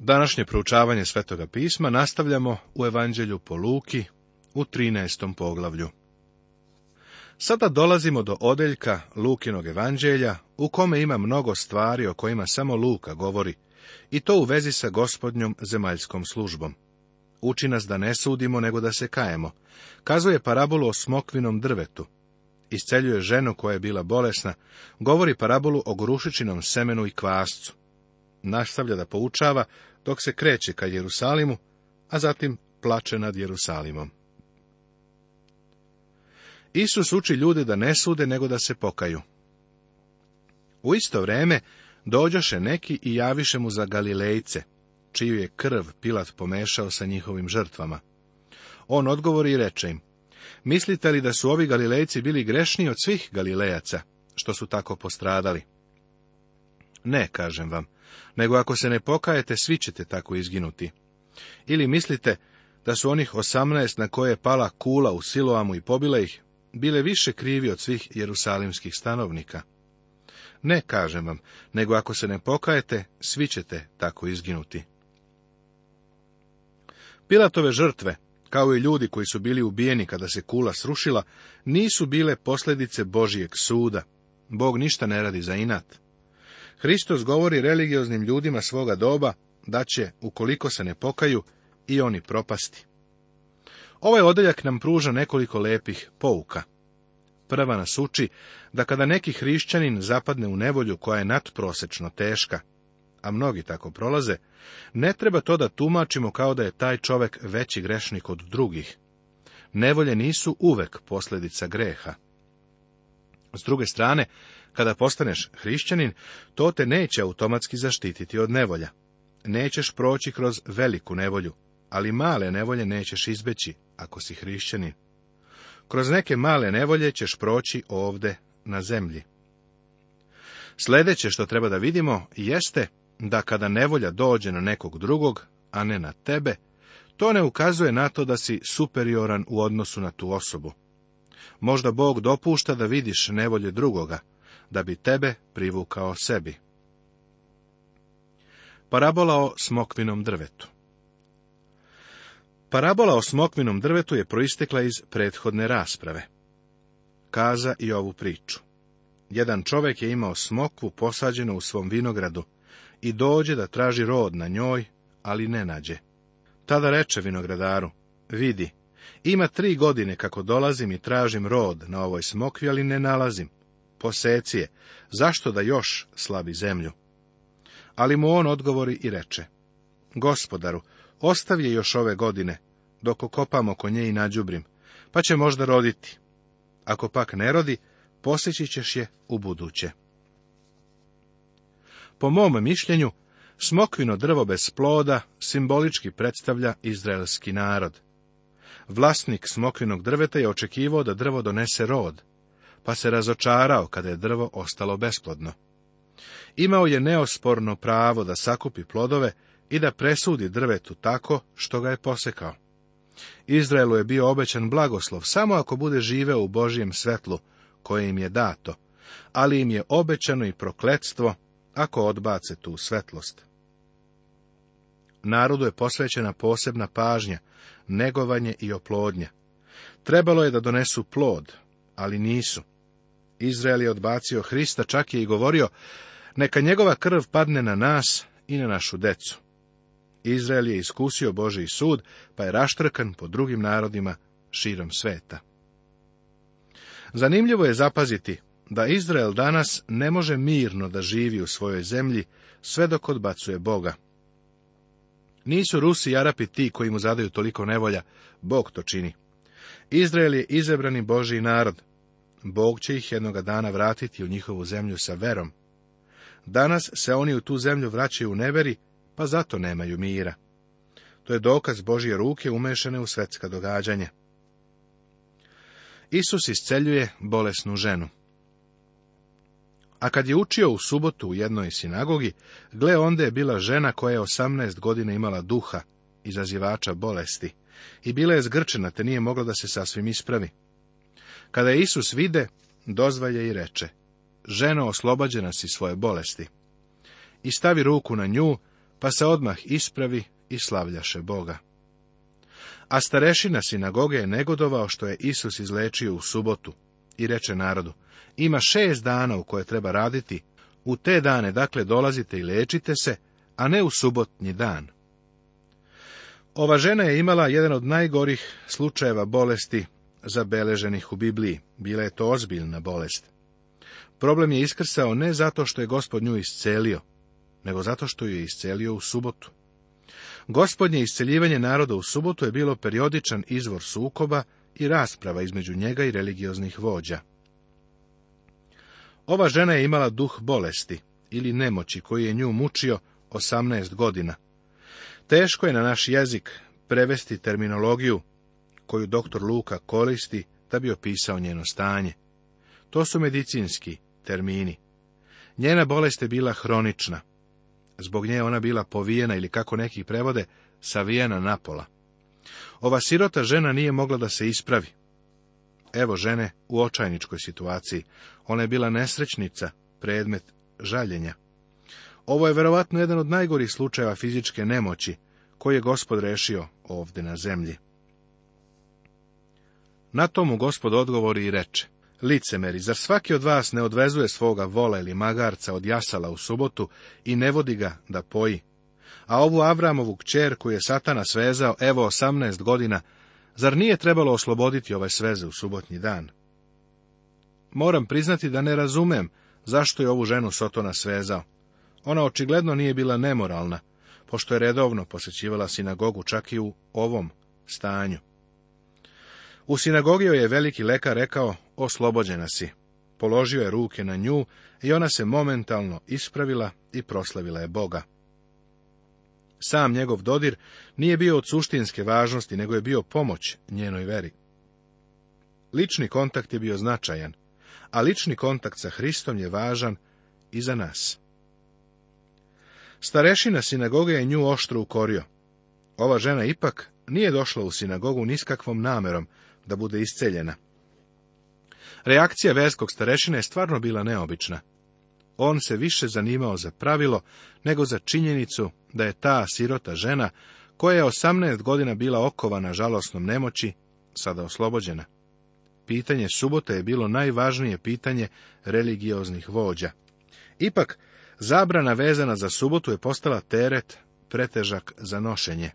Današnje proučavanje Svetoga pisma nastavljamo u Evanđelju po Luki u 13. poglavlju. Sada dolazimo do odeljka Lukinog evanđelja, u kome ima mnogo stvari o kojima samo Luka govori, i to u vezi sa gospodnjom zemaljskom službom. Uči nas da ne sudimo, nego da se kajemo. Kazuje parabolu o smokvinom drvetu. Isceljuje ženu koja je bila bolesna, govori parabolu o grušičinom semenu i kvascu nastavlja da poučava dok se kreće ka Jerusalimu, a zatim plače nad Jerusalimom. Isus uči ljude da ne sude, nego da se pokaju. U isto vreme dođoše neki i javiše mu za Galilejce, čiju je krv Pilat pomešao sa njihovim žrtvama. On odgovori i reče im, mislite li da su ovi Galilejci bili grešni od svih Galilejaca, što su tako postradali? Ne, kažem vam, nego ako se ne pokajete, svi ćete tako izginuti. Ili mislite da su onih osamnaest na koje pala kula u Siloamu i pobila ih, bile više krivi od svih jerusalimskih stanovnika? Ne, kažem vam, nego ako se ne pokajete, svi ćete tako izginuti. Pilatove žrtve, kao i ljudi koji su bili ubijeni kada se kula srušila, nisu bile posljedice Božijeg suda. Bog ništa ne radi za inat. Hristos govori religioznim ljudima svoga doba da će, ukoliko se ne pokaju, i oni propasti. Ovaj odeljak nam pruža nekoliko lepih pouka. Prva nas uči da kada neki hrišćanin zapadne u nevolju koja je nadprosečno teška, a mnogi tako prolaze, ne treba to da tumačimo kao da je taj čovek veći grešnik od drugih. Nevolje nisu uvek posljedica greha. S druge strane, kada postaneš hrišćanin, to te neće automatski zaštititi od nevolja. Nećeš proći kroz veliku nevolju, ali male nevolje nećeš izbeći ako si hrišćanin. Kroz neke male nevolje ćeš proći ovde na zemlji. Sljedeće što treba da vidimo jeste da kada nevolja dođe na nekog drugog, a ne na tebe, to ne ukazuje na to da si superioran u odnosu na tu osobu. Možda Bog dopušta da vidiš nevolje drugoga, da bi tebe privukao sebi. Parabola o smokvinom drvetu Parabola o smokvinom drvetu je proistekla iz prethodne rasprave. Kaza i ovu priču. Jedan čovjek je imao smokvu posađenu u svom vinogradu i dođe da traži rod na njoj, ali ne nađe. Tada reče vinogradaru, vidi, ima tri godine kako dolazim i tražim rod na ovoj smokvi, ali ne nalazim posecije, zašto da još slabi zemlju? Ali mu on odgovori i reče, gospodaru, ostavi je još ove godine, dok kopamo ko nje i nađubrim, pa će možda roditi. Ako pak ne rodi, posjeći ćeš je u buduće. Po mom mišljenju, smokvino drvo bez ploda simbolički predstavlja izraelski narod. Vlasnik smokvinog drveta je očekivao da drvo donese rod, pa se razočarao kada je drvo ostalo besplodno. Imao je neosporno pravo da sakupi plodove i da presudi drvetu tako što ga je posekao. Izraelu je bio obećan blagoslov samo ako bude živeo u Božijem svetlu koje im je dato, ali im je obećano i prokletstvo ako odbace tu svetlost. Narodu je posvećena posebna pažnja, negovanje i oplodnja. Trebalo je da donesu plod, ali nisu. Izrael je odbacio Hrista, čak je i govorio, neka njegova krv padne na nas i na našu decu. Izrael je iskusio Boži sud, pa je raštrkan po drugim narodima širom sveta. Zanimljivo je zapaziti da Izrael danas ne može mirno da živi u svojoj zemlji sve dok odbacuje Boga. Nisu Rusi i Arapi ti koji mu zadaju toliko nevolja, Bog to čini. Izrael je izebrani Boži narod, Bog će ih jednoga dana vratiti u njihovu zemlju sa verom. Danas se oni u tu zemlju vraćaju u neveri, pa zato nemaju mira. To je dokaz Božje ruke umešane u svetska događanja. Isus isceljuje bolesnu ženu. A kad je učio u subotu u jednoj sinagogi, gle onda je bila žena koja je osamnaest godina imala duha, izazivača bolesti, i bila je zgrčena te nije mogla da se sasvim ispravi. Kada je Isus vide, dozvalje i reče, ženo oslobađena si svoje bolesti. I stavi ruku na nju, pa se odmah ispravi i slavljaše Boga. A starešina sinagoge je negodovao što je Isus izlečio u subotu i reče narodu, ima šest dana u koje treba raditi, u te dane dakle dolazite i lečite se, a ne u subotnji dan. Ova žena je imala jedan od najgorih slučajeva bolesti zabeleženih u Bibliji. Bila je to ozbiljna bolest. Problem je iskrsao ne zato što je gospod nju iscelio, nego zato što ju je iscelio u subotu. Gospodnje isceljivanje naroda u subotu je bilo periodičan izvor sukoba i rasprava između njega i religioznih vođa. Ova žena je imala duh bolesti ili nemoći koji je nju mučio 18 godina. Teško je na naš jezik prevesti terminologiju koju doktor Luka koristi da bi opisao njeno stanje. To su medicinski termini. Njena bolest je bila hronična. Zbog nje ona bila povijena ili kako neki prevode, savijena napola. Ova sirota žena nije mogla da se ispravi. Evo žene u očajničkoj situaciji. Ona je bila nesrećnica, predmet žaljenja. Ovo je verovatno jedan od najgorih slučajeva fizičke nemoći, koji je gospod rešio ovde na zemlji. Na tomu gospod odgovori i reče, licemeri, zar svaki od vas ne odvezuje svoga vola ili magarca od jasala u subotu i ne vodi ga da poji? A ovu Avramovu kćer koju je satana svezao, evo osamnaest godina, zar nije trebalo osloboditi ove sveze u subotnji dan? Moram priznati da ne razumem zašto je ovu ženu Sotona svezao. Ona očigledno nije bila nemoralna, pošto je redovno posjećivala sinagogu čak i u ovom stanju. U sinagogiju je veliki lekar rekao, oslobođena si. Položio je ruke na nju i ona se momentalno ispravila i proslavila je Boga. Sam njegov dodir nije bio od suštinske važnosti, nego je bio pomoć njenoj veri. Lični kontakt je bio značajan, a lični kontakt sa Hristom je važan i za nas. Starešina sinagoge je nju oštro ukorio. Ova žena ipak nije došla u sinagogu niskakvom namerom da bude isceljena. Reakcija verskog starešina je stvarno bila neobična. On se više zanimao za pravilo nego za činjenicu da je ta sirota žena, koja je 18 godina bila okovana žalosnom nemoći, sada oslobođena. Pitanje subote je bilo najvažnije pitanje religioznih vođa. Ipak, zabrana vezana za subotu je postala teret pretežak za nošenje.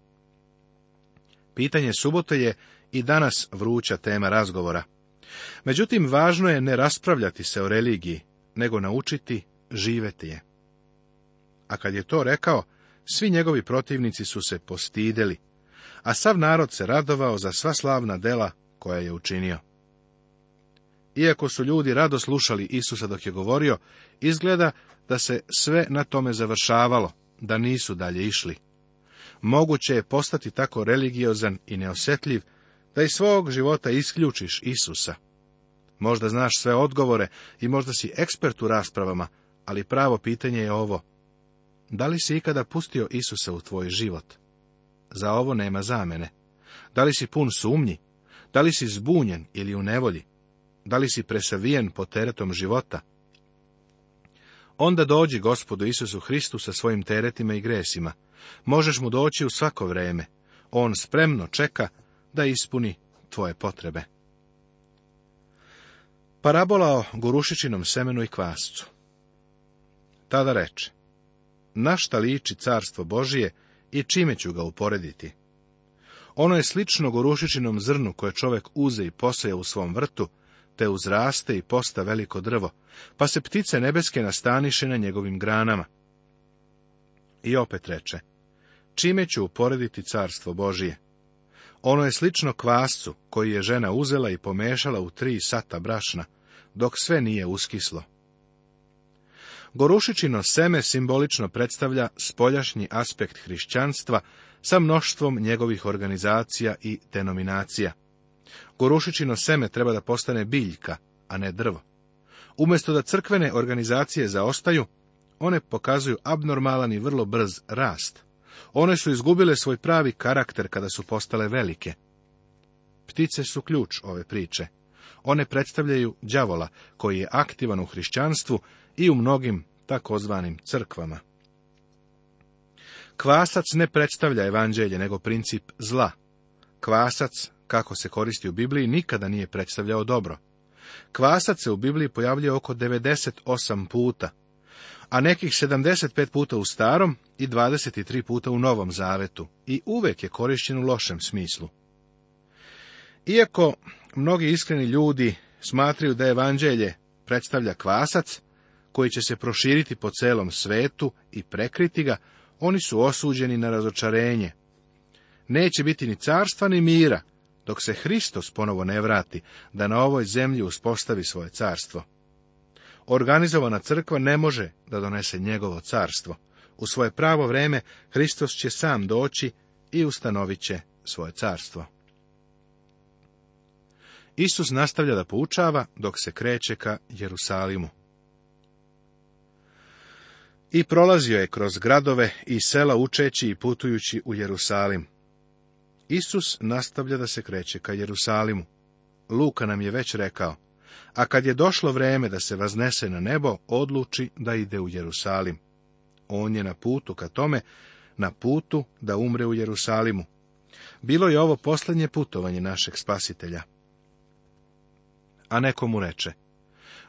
Pitanje subote je i danas vruća tema razgovora. Međutim, važno je ne raspravljati se o religiji, nego naučiti živeti je. A kad je to rekao, svi njegovi protivnici su se postideli, a sav narod se radovao za sva slavna dela koja je učinio. Iako su ljudi rado slušali Isusa dok je govorio, izgleda da se sve na tome završavalo, da nisu dalje išli. Moguće je postati tako religiozan i neosjetljiv da iz svog života isključiš Isusa. Možda znaš sve odgovore i možda si ekspert u raspravama, ali pravo pitanje je ovo. Da li si ikada pustio Isusa u tvoj život? Za ovo nema zamene. Da li si pun sumnji? Da li si zbunjen ili u nevolji? Da li si presavijen po teretom života? Onda dođi gospodu Isusu Hristu sa svojim teretima i gresima. Možeš mu doći u svako vreme. On spremno čeka da ispuni tvoje potrebe. Parabola o gorušićinom semenu i kvascu. Tada reče, našta liči carstvo Božije i čime ću ga uporediti? Ono je slično gorušićinom zrnu koje čovek uze i poseje u svom vrtu, te uzraste i posta veliko drvo, pa se ptice nebeske nastaniše na njegovim granama. I opet reče, čime ću uporediti carstvo Božije? Ono je slično kvascu koji je žena uzela i pomešala u tri sata brašna, dok sve nije uskislo. Gorušićino seme simbolično predstavlja spoljašnji aspekt hrišćanstva sa mnoštvom njegovih organizacija i denominacija. Gorušićino seme treba da postane biljka, a ne drvo. Umjesto da crkvene organizacije zaostaju, one pokazuju abnormalan i vrlo brz rast. One su izgubile svoj pravi karakter kada su postale velike. Ptice su ključ ove priče. One predstavljaju đavola koji je aktivan u hrišćanstvu i u mnogim takozvanim crkvama. Kvasac ne predstavlja evanđelje, nego princip zla. Kvasac, kako se koristi u Bibliji, nikada nije predstavljao dobro. Kvasac se u Bibliji pojavljuje oko 98 puta a nekih 75 puta u starom i 23 puta u novom zavetu i uvek je korišćen u lošem smislu. Iako mnogi iskreni ljudi smatraju da evanđelje predstavlja kvasac, koji će se proširiti po celom svetu i prekriti ga, oni su osuđeni na razočarenje. Neće biti ni carstva ni mira, dok se Hristos ponovo ne vrati, da na ovoj zemlji uspostavi svoje carstvo. Organizovana crkva ne može da donese njegovo carstvo. U svoje pravo vreme Hristos će sam doći i ustanovit će svoje carstvo. Isus nastavlja da poučava dok se kreće ka Jerusalimu. I prolazio je kroz gradove i sela učeći i putujući u Jerusalim. Isus nastavlja da se kreće ka Jerusalimu. Luka nam je već rekao, a kad je došlo vrijeme da se vaznese na nebo, odluči da ide u Jerusalim. On je na putu ka tome, na putu da umre u Jerusalimu. Bilo je ovo posljednje putovanje našeg spasitelja. A neko mu reče,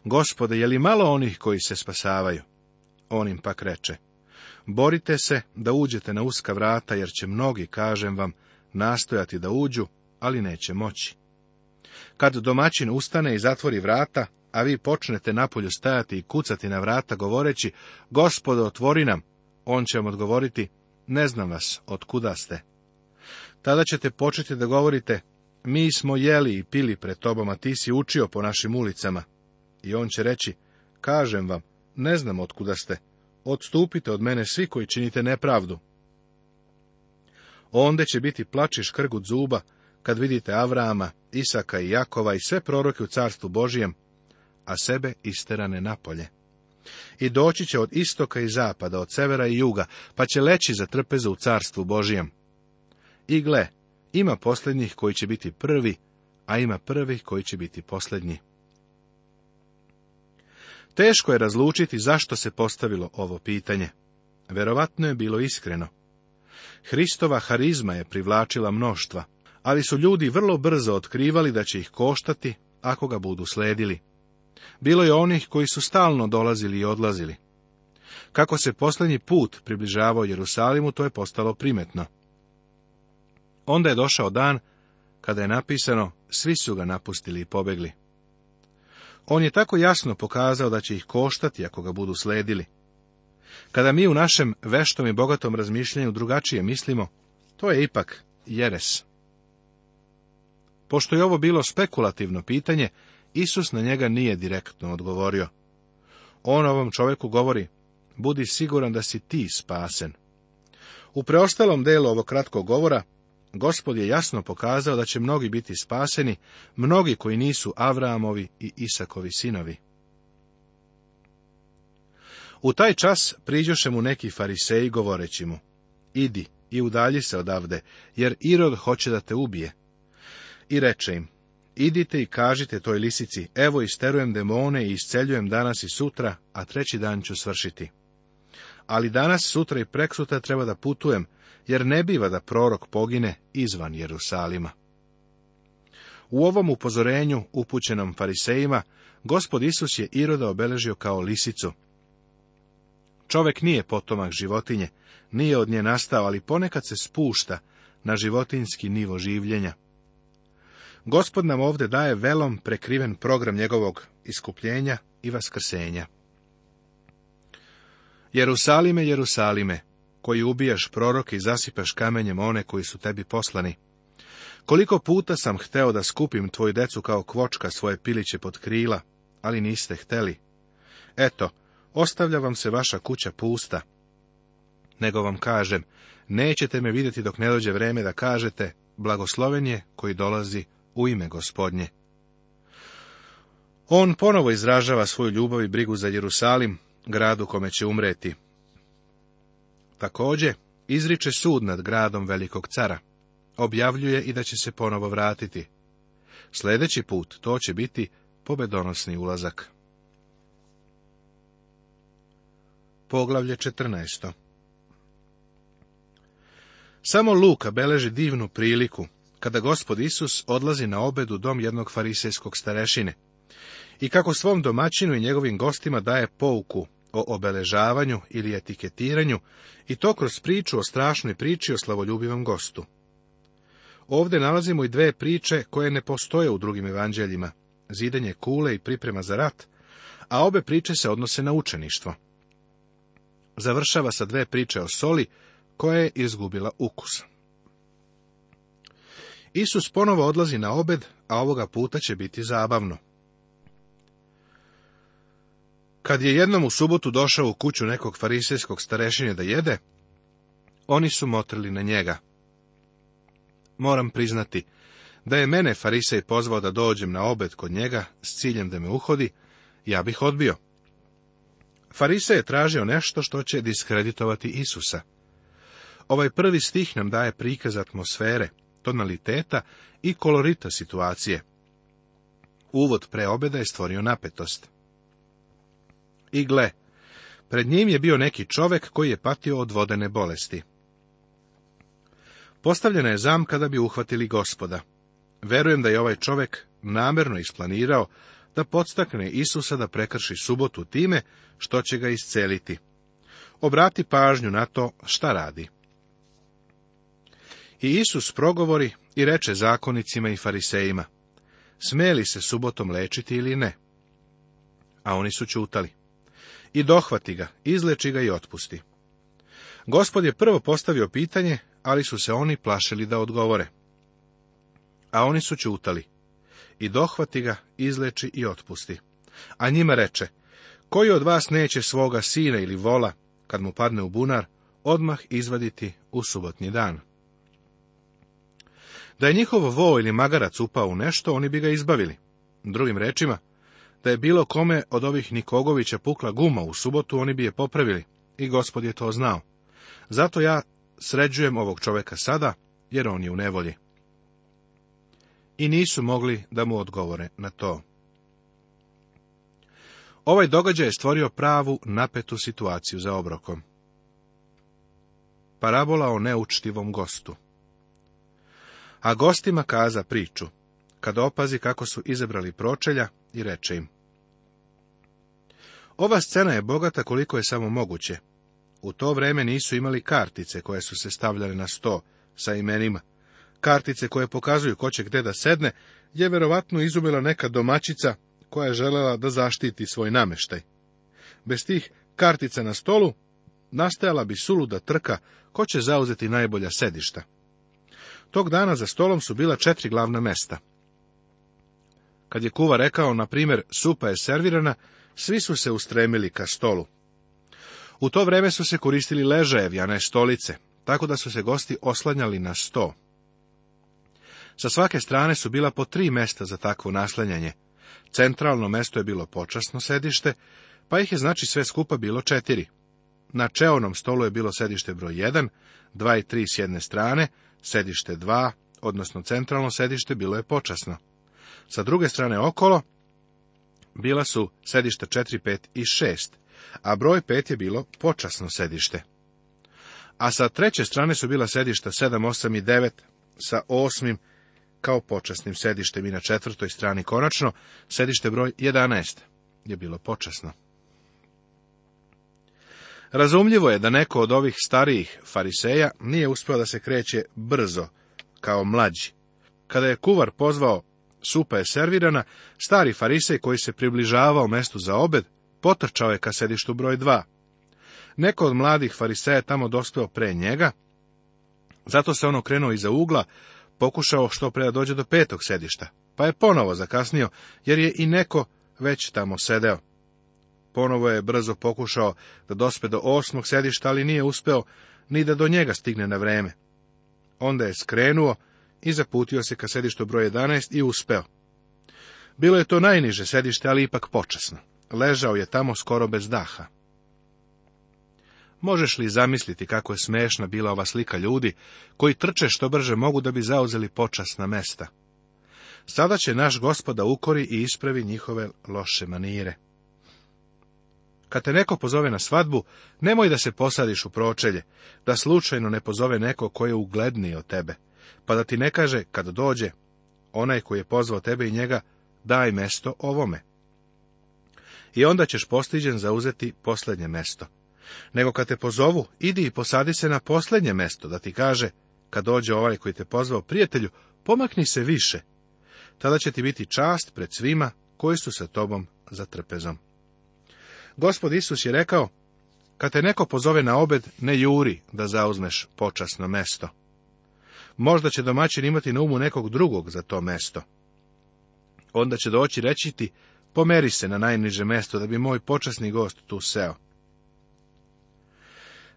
Gospode, je li malo onih koji se spasavaju? On im pak reče, Borite se da uđete na uska vrata, jer će mnogi, kažem vam, nastojati da uđu, ali neće moći. Kad domaćin ustane i zatvori vrata, a vi počnete napolju stajati i kucati na vrata govoreći, gospodo, otvori nam, on će vam odgovoriti, ne znam vas, od kuda ste. Tada ćete početi da govorite, mi smo jeli i pili pred tobom, a ti si učio po našim ulicama. I on će reći, kažem vam, ne znam od kuda ste, odstupite od mene svi koji činite nepravdu. Onda će biti plačiš od zuba, kad vidite Avrama, Isaka i Jakova i sve proroke u carstvu Božijem, a sebe isterane napolje. I doći će od istoka i zapada, od severa i juga, pa će leći za trpeze u carstvu Božijem. I gle, ima posljednjih koji će biti prvi, a ima prvih koji će biti posljednji. Teško je razlučiti zašto se postavilo ovo pitanje. Verovatno je bilo iskreno. Hristova harizma je privlačila mnoštva, ali su ljudi vrlo brzo otkrivali da će ih koštati ako ga budu sledili. Bilo je onih koji su stalno dolazili i odlazili. Kako se posljednji put približavao Jerusalimu, to je postalo primetno. Onda je došao dan kada je napisano svi su ga napustili i pobegli. On je tako jasno pokazao da će ih koštati ako ga budu sledili. Kada mi u našem veštom i bogatom razmišljanju drugačije mislimo, to je ipak jeres. Pošto je ovo bilo spekulativno pitanje, Isus na njega nije direktno odgovorio. On ovom čovjeku govori, budi siguran da si ti spasen. U preostalom delu ovog kratkog govora, gospod je jasno pokazao da će mnogi biti spaseni, mnogi koji nisu Avramovi i Isakovi sinovi. U taj čas priđoše mu neki fariseji govoreći mu, idi i udalji se odavde, jer Irod hoće da te ubije, i reče im, idite i kažite toj lisici, evo isterujem demone i isceljujem danas i sutra, a treći dan ću svršiti. Ali danas, sutra i preksuta treba da putujem, jer ne biva da prorok pogine izvan Jerusalima. U ovom upozorenju, upućenom farisejima, gospod Isus je Iroda obeležio kao lisicu. Čovek nije potomak životinje, nije od nje nastao, ali ponekad se spušta na životinski nivo življenja. Gospod nam ovdje daje velom prekriven program njegovog iskupljenja i vaskrsenja. Jerusalime, Jerusalime, koji ubijaš proroke i zasipaš kamenjem one koji su tebi poslani. Koliko puta sam hteo da skupim tvoju decu kao kvočka svoje piliće pod krila, ali niste hteli. Eto, ostavlja vam se vaša kuća pusta. Nego vam kažem, nećete me vidjeti dok ne dođe vreme da kažete, blagosloven je koji dolazi u ime gospodnje. On ponovo izražava svoju ljubav i brigu za Jerusalim, gradu kome će umreti. Također, izriče sud nad gradom velikog cara. Objavljuje i da će se ponovo vratiti. Sljedeći put to će biti pobedonosni ulazak. Poglavlje 14. Samo Luka beleži divnu priliku kada gospod Isus odlazi na obedu u dom jednog farisejskog starešine. I kako svom domaćinu i njegovim gostima daje pouku o obeležavanju ili etiketiranju, i to kroz priču o strašnoj priči o slavoljubivom gostu. Ovdje nalazimo i dve priče koje ne postoje u drugim evanđeljima, zidanje kule i priprema za rat, a obe priče se odnose na učeništvo. Završava sa dve priče o soli, koja je izgubila ukus. Isus ponovo odlazi na obed, a ovoga puta će biti zabavno. Kad je jednom u subotu došao u kuću nekog farisejskog starešenja da jede, oni su motrili na njega. Moram priznati da je mene farisej pozvao da dođem na obed kod njega s ciljem da me uhodi, ja bih odbio. Farisej je tražio nešto što će diskreditovati Isusa. Ovaj prvi stih nam daje prikaz atmosfere – tonaliteta i kolorita situacije. Uvod obeda je stvorio napetost. I gle, pred njim je bio neki čovek koji je patio od vodene bolesti. Postavljena je zamka da bi uhvatili gospoda. Verujem da je ovaj čovek namerno isplanirao da podstakne Isusa da prekrši subotu time što će ga isceliti. Obrati pažnju na to šta radi. I Isus progovori i reče zakonicima i farisejima, smeli se subotom lečiti ili ne? A oni su čutali. I dohvati ga, izleči ga i otpusti. Gospod je prvo postavio pitanje, ali su se oni plašili da odgovore. A oni su čutali. I dohvati ga, izleči i otpusti. A njima reče, koji od vas neće svoga sina ili vola, kad mu padne u bunar, odmah izvaditi u subotni dan? Da je njihov vo ili magarac upao u nešto, oni bi ga izbavili. Drugim rečima, da je bilo kome od ovih Nikogovića pukla guma u subotu, oni bi je popravili, i gospod je to znao. Zato ja sređujem ovog čoveka sada, jer on je u nevolji. I nisu mogli da mu odgovore na to. Ovaj događaj je stvorio pravu napetu situaciju za obrokom. Parabola o neučtivom gostu a gostima kaza priču, kada opazi kako su izabrali pročelja i reče im. Ova scena je bogata koliko je samo moguće. U to vreme nisu imali kartice koje su se stavljale na sto sa imenima. Kartice koje pokazuju ko će gde da sedne je verovatno izumila neka domaćica koja je želela da zaštiti svoj nameštaj. Bez tih kartica na stolu nastajala bi suluda trka ko će zauzeti najbolja sedišta. Tog dana za stolom su bila četiri glavna mesta. Kad je kuva rekao, na primjer, supa je servirana, svi su se ustremili ka stolu. U to vreme su se koristili ležajevi, a ne stolice, tako da su se gosti oslanjali na sto. Sa svake strane su bila po tri mesta za takvo naslanjanje. Centralno mesto je bilo počasno sedište, pa ih je znači sve skupa bilo četiri. Na čeonom stolu je bilo sedište broj jedan, dva i tri s jedne strane, Sedište 2, odnosno centralno sedište, bilo je počasno. Sa druge strane okolo bila su sedišta 4, 5 i 6, a broj 5 je bilo počasno sedište. A sa treće strane su bila sedišta 7, 8 i 9 sa osmim kao počasnim sedištem i na četvrtoj strani konačno sedište broj 11 je bilo počasno. Razumljivo je da neko od ovih starijih fariseja nije uspio da se kreće brzo, kao mlađi. Kada je kuvar pozvao supa je servirana, stari farisej koji se približavao mestu za obed, potrčao je ka sedištu broj dva. Neko od mladih fariseja je tamo dospeo pre njega, zato se on okrenuo iza ugla, pokušao što pre da dođe do petog sedišta, pa je ponovo zakasnio, jer je i neko već tamo sedeo. Ponovo je brzo pokušao da dospe do osmog sedišta, ali nije uspeo ni da do njega stigne na vreme. Onda je skrenuo i zaputio se ka sedištu broj 11 i uspeo. Bilo je to najniže sedište, ali ipak počasno. Ležao je tamo skoro bez daha. Možeš li zamisliti kako je smešna bila ova slika ljudi, koji trče što brže mogu da bi zauzeli počasna mesta? Sada će naš gospoda ukori i ispravi njihove loše manire. Kad te neko pozove na svadbu, nemoj da se posadiš u pročelje, da slučajno ne pozove neko koje je ugledniji od tebe, pa da ti ne kaže, kad dođe, onaj koji je pozvao tebe i njega, daj mesto ovome. I onda ćeš postiđen zauzeti posljednje mesto. Nego kad te pozovu, idi i posadi se na posljednje mesto, da ti kaže, kad dođe ovaj koji te pozvao prijatelju, pomakni se više. Tada će ti biti čast pred svima koji su sa tobom za trpezom. Gospod Isus je rekao, kad te neko pozove na obed, ne juri da zauzmeš počasno mesto. Možda će domaćin imati na umu nekog drugog za to mesto. Onda će doći reći ti, pomeri se na najniže mesto da bi moj počasni gost tu seo.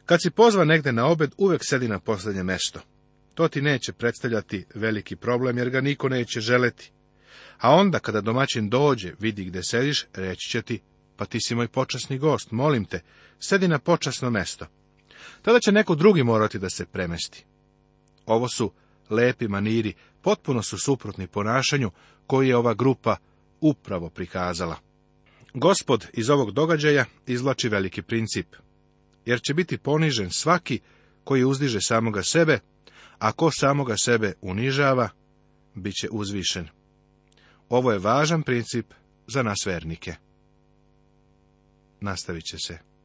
Kad si pozva negde na obed, uvek sedi na posljednje mesto. To ti neće predstavljati veliki problem, jer ga niko neće želeti. A onda, kada domaćin dođe, vidi gde sediš, reći će ti, pa ti si moj počasni gost, molim te, sedi na počasno mesto. Tada će neko drugi morati da se premesti. Ovo su lepi maniri, potpuno su suprotni ponašanju koji je ova grupa upravo prikazala. Gospod iz ovog događaja izvlači veliki princip, jer će biti ponižen svaki koji uzdiže samoga sebe, a ko samoga sebe unižava, bit će uzvišen. Ovo je važan princip za nas vernike nastavit će se.